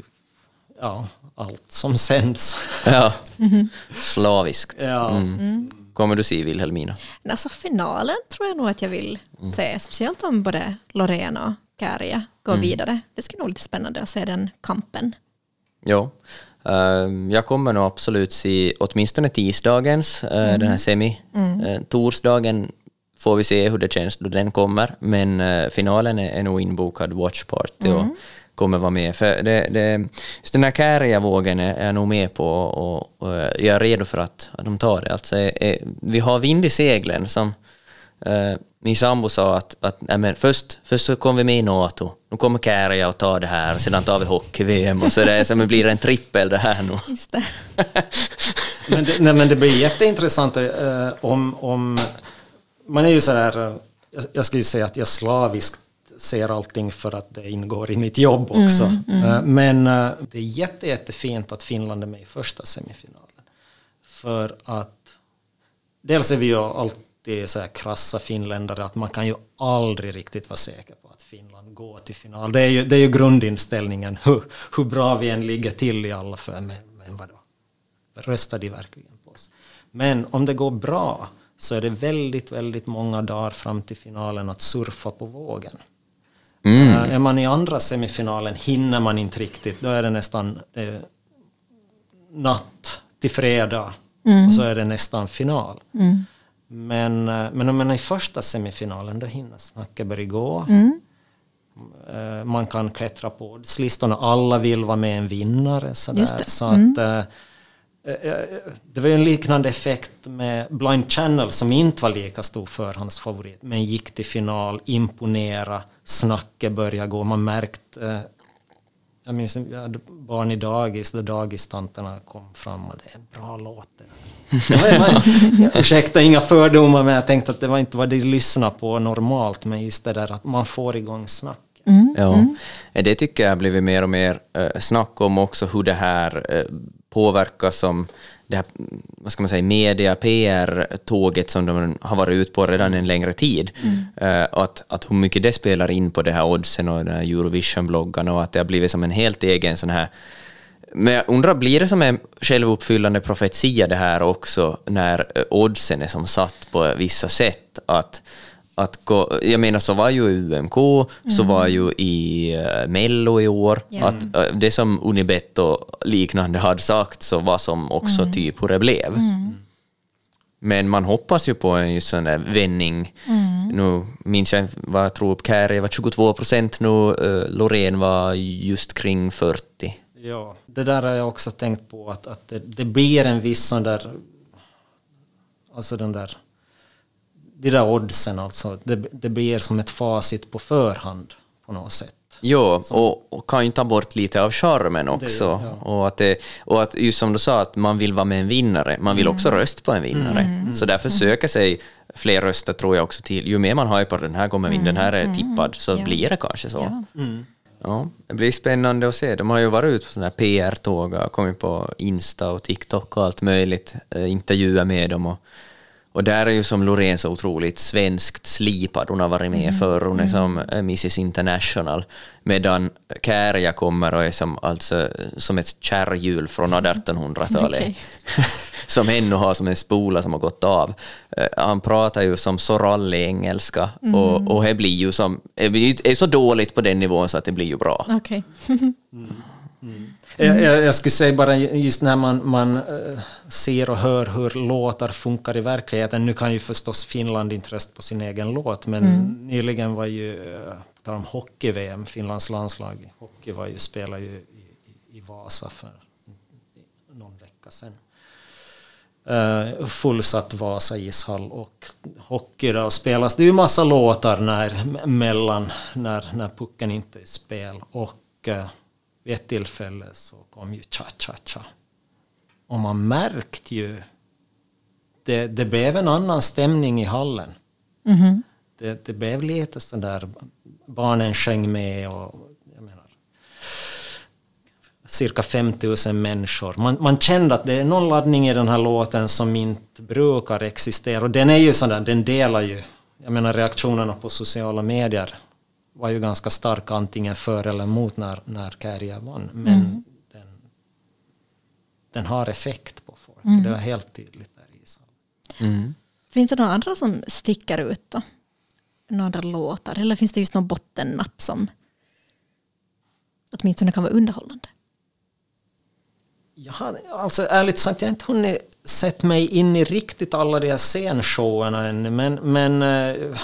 ja, allt som sänds. Ja, slaviskt. Ja. Mm. Mm. Kommer du se Wilhelmina? Alltså finalen tror jag nog att jag vill mm. se, speciellt om både Lorena och Kärja går mm. vidare. Det ska nog lite spännande att se den kampen. Ja, Ehm, jag kommer nog absolut se åtminstone tisdagens, eh, mm. den här semi. Mm. Eh, torsdagen får vi se hur det känns då den kommer, men eh, finalen är, nog inbokad Watch Party och mm. Kommer vara med. För det, det, just den här Käärijä-vågen är jag nog med på och, och, jag är redo för att, att de tar det. Alltså, vi har vind i seglen som min sambo sa att, att nej men först, först så kom vi med i NATO, nu kommer Käärijä och tar det här, och sedan tar vi hockey-VM och så det, så det blir en trippel det här nu. Just det. men, det, nej, men det blir jätteintressant eh, om, om... Man är ju sådär, eh, jag, jag skulle säga att jag slaviskt ser allting för att det ingår i mitt jobb också. Mm, mm. Men eh, det är jätte, jättefint att Finland är med i första semifinalen. För att dels är vi ju alltid alltid så här krassa finländare att man kan ju aldrig riktigt vara säker på att Finland går till final. Det är ju, det är ju grundinställningen, hur, hur bra vi än ligger till i alla fall. Men, men vadå? Röstar de verkligen på oss? Men om det går bra så är det väldigt, väldigt många dagar fram till finalen att surfa på vågen. Mm. Uh, är man i andra semifinalen hinner man inte riktigt, då är det nästan eh, natt till fredag mm. och så är det nästan final. Mm. Men, eh, men om man är i första semifinalen då hinner snacket börja gå. Mm. Eh, man kan klättra på oddslistorna, alla vill vara med en vinnare. Sådär. Det. Så mm. att, eh, det var ju en liknande effekt med Blind Channel som inte var lika stor förhandsfavorit men gick till final, imponera, snacket började gå. Man märkte jag minns jag hade barn i dagis där dagistanterna kom fram och det är en bra låt. Ursäkta, inga fördomar men jag tänkte att det var inte vad de lyssnar på normalt men just det där att man får igång snack. Mm. Ja, mm. det tycker jag har blivit mer och mer eh, snack om också hur det här eh, påverkas som det här, vad ska man säga, media, PR-tåget som de har varit ute på redan en längre tid. Mm. Uh, att, att hur mycket det spelar in på det här oddsen och den här Eurovision-bloggarna och att det har blivit som en helt egen sån här men jag undrar, blir det som en självuppfyllande profetia det här också när oddsen är som satt på vissa sätt? Att, att gå, jag menar så var ju i UMK, mm. så var ju i uh, Mello i år, yeah. att uh, det som Unibet och liknande hade sagt så var som också mm. typ hur det blev. Mm. Men man hoppas ju på en just sån där vändning. Mm. Nu minns jag vad jag tror Kärje var 22 procent nu, uh, Loreen var just kring 40. Ja, det där har jag också tänkt på att, att det, det blir en viss sån där, alltså den där de där oddsen alltså, det, det blir som ett facit på förhand på något sätt. Jo, och, och, kan ju ta bort lite av charmen också. Det, ja. och, att det, och att just som du sa, att man vill vara med en vinnare. Man vill mm. också rösta på en vinnare. Mm. Så därför mm. söker sig fler röster tror jag också till. Ju mer man har på den här kommer vinna, den här är mm. tippad, så ja. blir det kanske så. Ja. Mm. Ja, det blir spännande att se. De har ju varit ute på sådana här PR-tåg och kommit på Insta och TikTok och allt möjligt, eh, intervjuer med dem och och där är ju som Loreen så otroligt svenskt slipad. Hon har varit med mm. förr, hon är mm. som eh, Mrs International. Medan Kärja kommer och är som, alltså, som ett kärrhjul från 1800-talet. Okay. som ännu har som en spola som har gått av. Uh, han pratar ju som så rallig engelska mm. och, och det blir ju som, är så dåligt på den nivån så att det blir ju bra. Okay. mm. Mm. Jag, jag, jag, skulle säga bara just när man, man uh, ser och hör hur låtar funkar i verkligheten. Nu kan ju förstås Finland inte rösta på sin egen låt, men mm. nyligen var ju, på om hockey-VM, Finlands landslag hockey var ju, spelade ju i, i, i Vasa för någon vecka sedan. Uh, fullsatt Vasa ishall och hockey då spelas det ju massa låtar när, mellan, när, när pucken inte är i spel och uh, vid ett tillfälle så kom ju cha-cha-cha. Och man märkte ju, det, det blev en annan stämning i hallen. Mhm. Det, det blev lite sådär, barnen sjöng med och jag menar, cirka 5000 människor. Man, man kände att det är någon laddning i den här låten som inte brukar existera. Och den är ju sådär, den delar ju, jag menar reaktionerna på sociala medier var ju ganska starka antingen för eller emot när, när Kärja vann. Men den, den har effekt på folk. Det var helt tydligt där i. Mm. Finns det några andra som sticker ut då? Några andra låtar? Eller finns det just någon bottennapp som åtminstone kan vara underhållande? Jag har, alltså ärligt sagt, jag har inte hunnit sett mig in i riktigt alla de här scenshowerna ännu, men, men eh,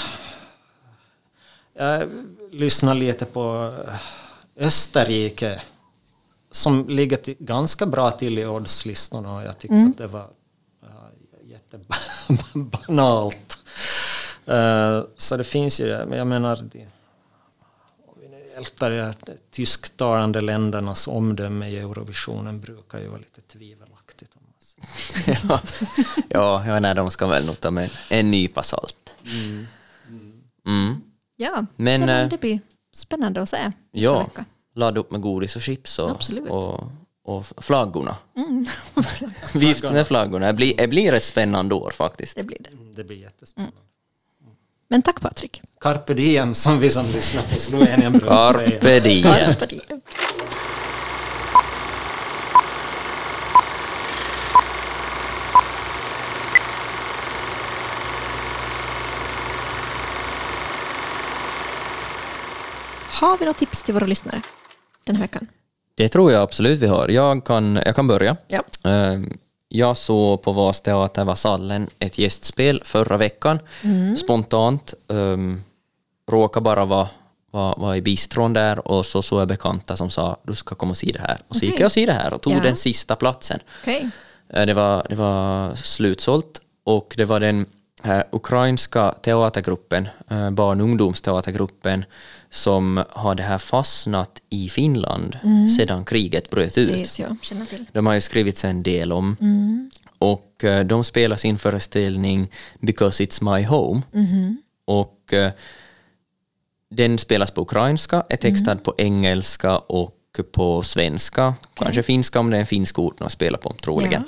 jag lyssnar lite på Österrike som ligger till, ganska bra till i oddslistorna och jag tyckte att det var ja, jättebanalt. Uh, så det finns ju det, men jag menar de, om vi nu ältar de tysktalande ländernas omdöme i Eurovisionen brukar ju vara lite tvivelaktigt. Om man säger. ja, ja, ja nej, de ska väl nog ta med en nypa salt. Mm. Ja, Men, det, eh, det blir spännande att se nästa Ja, vecka. Ladda upp med godis och chips och, Absolut. och, och flaggorna. Vift med flaggorna. Det blir, det blir ett spännande år faktiskt. Det blir det. Mm, Det blir jättespännande. Men tack Patrik. Carpe diem som vi som lyssnar på Slovenien brukar säga. Carpe diem. Carpe diem. Har vi något tips till våra lyssnare den här veckan? Det tror jag absolut vi har. Jag kan, jag kan börja. Ja. Ehm, Jag såg på Vasteater Vasallen ett gästspel förra veckan, spontant. Um, råkade bara vara var, var i bistron där och så såg jag bekanta som sa du ska komma och se det här. Och så gick Okej. jag och se det här och tog Ja. den sista platsen. Okej. Eh, Det var, det var slutsålt och det var den ukrainska teatergruppen, eh, barn och ungdomsteatergruppen, som hade här fastnat i Finland sedan kriget bröt ut. Precis, ja. Känner till. De har ju skrivit en del om. Och eh, de spelar sin föreställning Because It's My Home. Och eh, den spelas på ukrainska, är textad på engelska och på svenska. Kanske finska om det är en finsk ort de spelar på, troligen.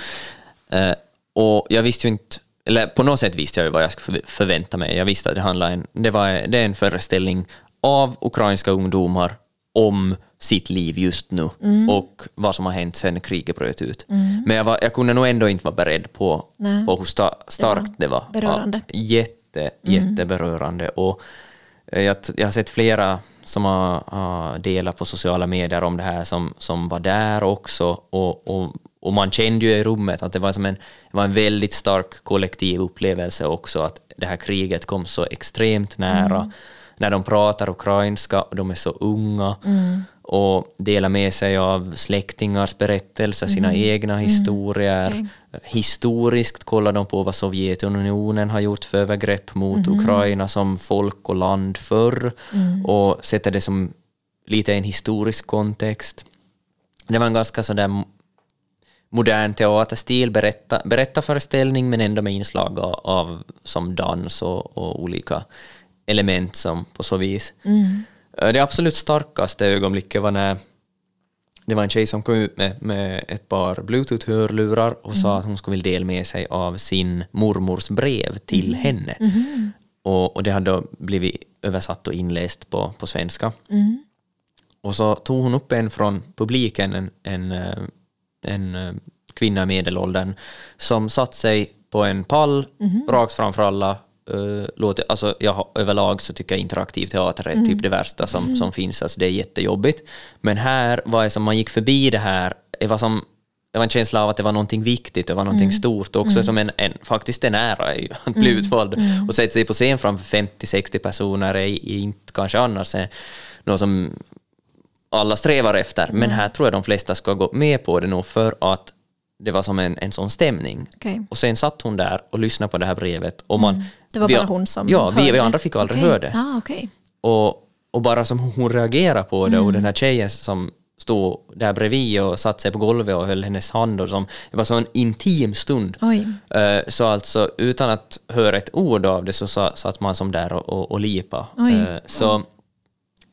Eh, och jag visste ju inte, eller på något sätt visste jag ju vad jag skulle förv- förvänta mig. Jag visste att det handlar en, det var, det är en föreställning av ukrainska ungdomar om sitt liv just nu och vad som har hänt sedan kriget bröt ut. Men jag, var, jag kunde nog ändå inte vara beredd på, Nej. på hur sta, starkt det var. berörande. Ja, jätte, jätteberörande. Och eh, jag, jag har sett flera som har, har delat på sociala medier om det här som, som var där också. Och, och, och man kände ju i rummet att det var, som en, det var en väldigt stark kollektiv upplevelse också att det här kriget kom så extremt nära. När de pratar ukrainska och de är så unga och delar med sig av släktingars berättelser, sina egna historier. Okej. Historiskt kollar de på vad Sovjetunionen har gjort för övergrepp mot Ukraina som folk och land förr och sätter det som lite i en historisk kontext. Det var en ganska sådär modern teaterstil, berätta, berättarföreställning men ändå med inslag av, av som dans och, och olika element som på så vis. Eh, Det absolut starkaste ögonblicket var när det var en tjej som kom ut med, med ett par bluetooth-hörlurar och sa att hon skulle vilja dela med sig av sin mormors brev till henne. Och, och det hade då blivit översatt och inläst på, på svenska. Och så tog hon upp en från publiken, en, en, eh, en eh, kvinna i medelåldern, som satt sig på en pall rakt framför alla. Uh, låter, alltså, jag, har- överlag så tycker jag interaktiv teater är typ det värsta som, som finns, alltså det är jättejobbigt. Men här var det som man gick förbi det här, det var som det var en känsla av att det var någonting viktigt, det var någonting stort också som en, en, faktiskt en ära att bli utvald. Och sätta sig på scen framför 50-60 personer är, är inte kanske annars är något som alla strävar efter. Men här tror jag de flesta ska gå med på det nog för att det var som en, en sån stämning. Okej. Och sen satt hon där och lyssnade på det här brevet. Och man, Det var vi- bara hon som Ja, vi, vi andra fick aldrig Okej. höra det. Ah, okej. Och, och bara som hon reagerar på det och den här tjejen som stod där bredvid och satte sig på golvet och höll hennes hand. Och som, det var så en intim stund. Oj. Eh, Så alltså utan att höra ett ord av det så sa- satt man som där och, och, och lipa. Oj. Eh, Så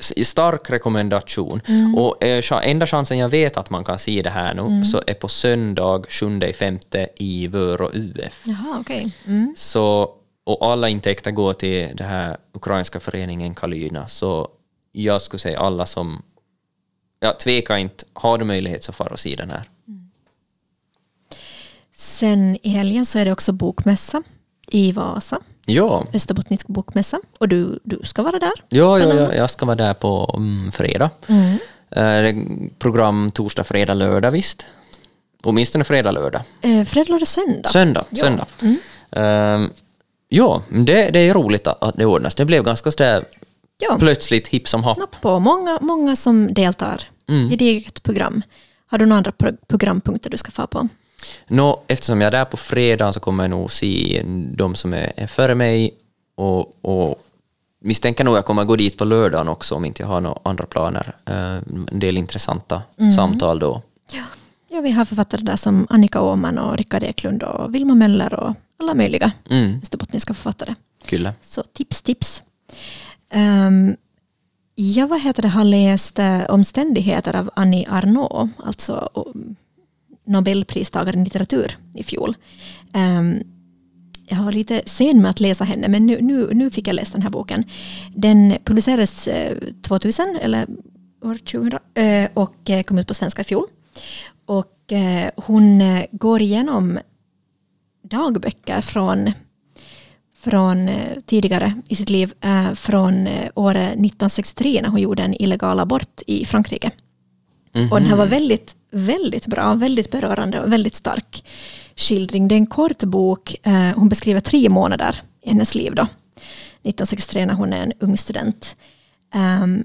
stark rekommendation. Mm. Och eh, enda chansen jag vet att man kan se det här nu Mm. så är på söndag 7 femte i Vörå UF. Jaha, okej. Mm. Så, och alla intäkter går till den här ukrainska föreningen Kalyna. Så jag skulle säga alla som... Ja, tveka inte. Har du möjlighet så far och se den här. Sen i helgen så är det också bokmässa i Vasa. Ja, Österbottnisk bokmässa. Och du, du ska vara där. ja, ja, ja jag ska vara där på mm, fredag. Mm. Eh, program torsdag, fredag, lördag visst. Åtminstone fredag, lördag. Eh, fredag, lördag, söndag. Söndag. Ja. söndag. Ehm, ja, det, det är roligt att, det ordnas. Det blev ganska sådär Ja. plötsligt hipp som happ. På. Många, många som deltar. Mm. Gediget program. Har du några andra pro- programpunkter du ska få på? Nå, eftersom jag är där på fredag så kommer jag nog se de som är, före mig och, och misstänker nog jag kommer gå dit på lördagen också om inte jag har några andra planer. Eh, en del intressanta samtal då. Ja. ja, vi har författare där som Annika Åman och Rickard Eklund och Vilma Möller och alla möjliga Mm, österbottniska författare. kyllä. Så tips, tips. Um, jag vad heter det, har läst eh, Omständigheter av Annie Arnaud, alltså Nobelpristagaren i litteratur i fjol. Um, jag var lite sen med att läsa henne, men nu, nu, nu fick jag läsa den här boken. Den publicerades eh, 2000, eller år 2000, eh, och eh, kom ut på svenska i fjol. Och hon går igenom dagböcker från från tidigare i sitt liv, från året 1963 när hon gjorde en illegal abort i Frankrike. Och den här var väldigt, väldigt bra, väldigt berörande och väldigt stark skildring. Det är en kort bok, eh, hon beskriver tre månader i hennes liv då. 1963 när hon är en ung student. Ehm,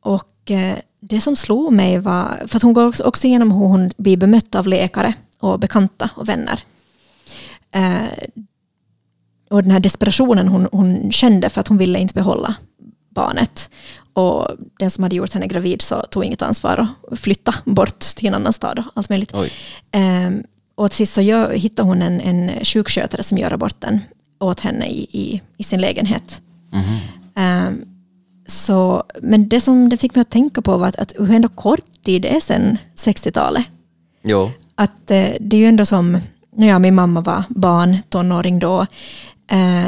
och eh, det som slog mig var, för att hon går också, också igenom hur hon blir bemött av läkare och bekanta och vänner. Eh, och den här desperationen hon, hon kände för att hon ville inte behålla barnet. Och den som hade gjort henne gravid så tog inget ansvar och flyttade bort till en annan stad och allt möjligt. Ehm, och till sist så gör, hittar hon en, en sjukskötare som gör aborten åt henne i, i, i sin lägenhet. Ehm, så, men det som det fick mig att tänka på var att, att hur ändå kort tid det är sedan 60-talet. Jo. Att eh, det är ju ändå som, när jag min mamma var barn, tonåring då, eh,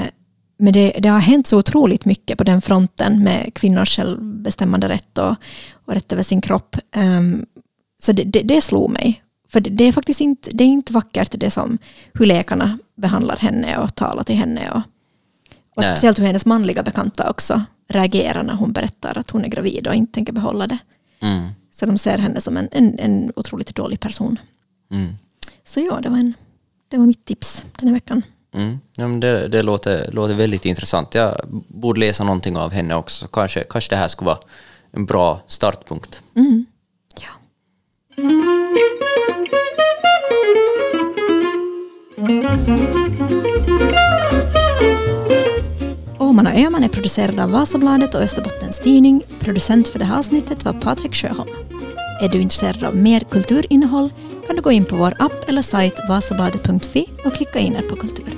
men det, det har hänt så otroligt mycket på den fronten med kvinnors självbestämmande rätt och, och rätt över sin kropp. Ehm, så det, det, det slog mig. För det, det är faktiskt inte, det är inte vackert det som hur läkarna behandlar henne och talar till henne. Och, och Nej. speciellt hur hennes manliga bekanta också reagerar när hon berättar att hon är gravid och inte tänker behålla det. Mm. Så de ser henne som en, en, en otroligt dålig person. Mm. Så ja, det var, en, det var mitt tips den här veckan. Mm. Ja, men det det låter, låter väldigt intressant. Jag borde läsa någonting av henne också. Kanske, kanske det här skulle vara en bra startpunkt. Mm. Ja. Åman och Öman är producerad av Vasabladet och Österbottens Tidning. Producent för det här avsnittet var Patrik Sjöholm. Är du intresserad av mer kulturinnehåll kan du gå in på vår app eller sajt vasabadet.fi och klicka in er på kultur.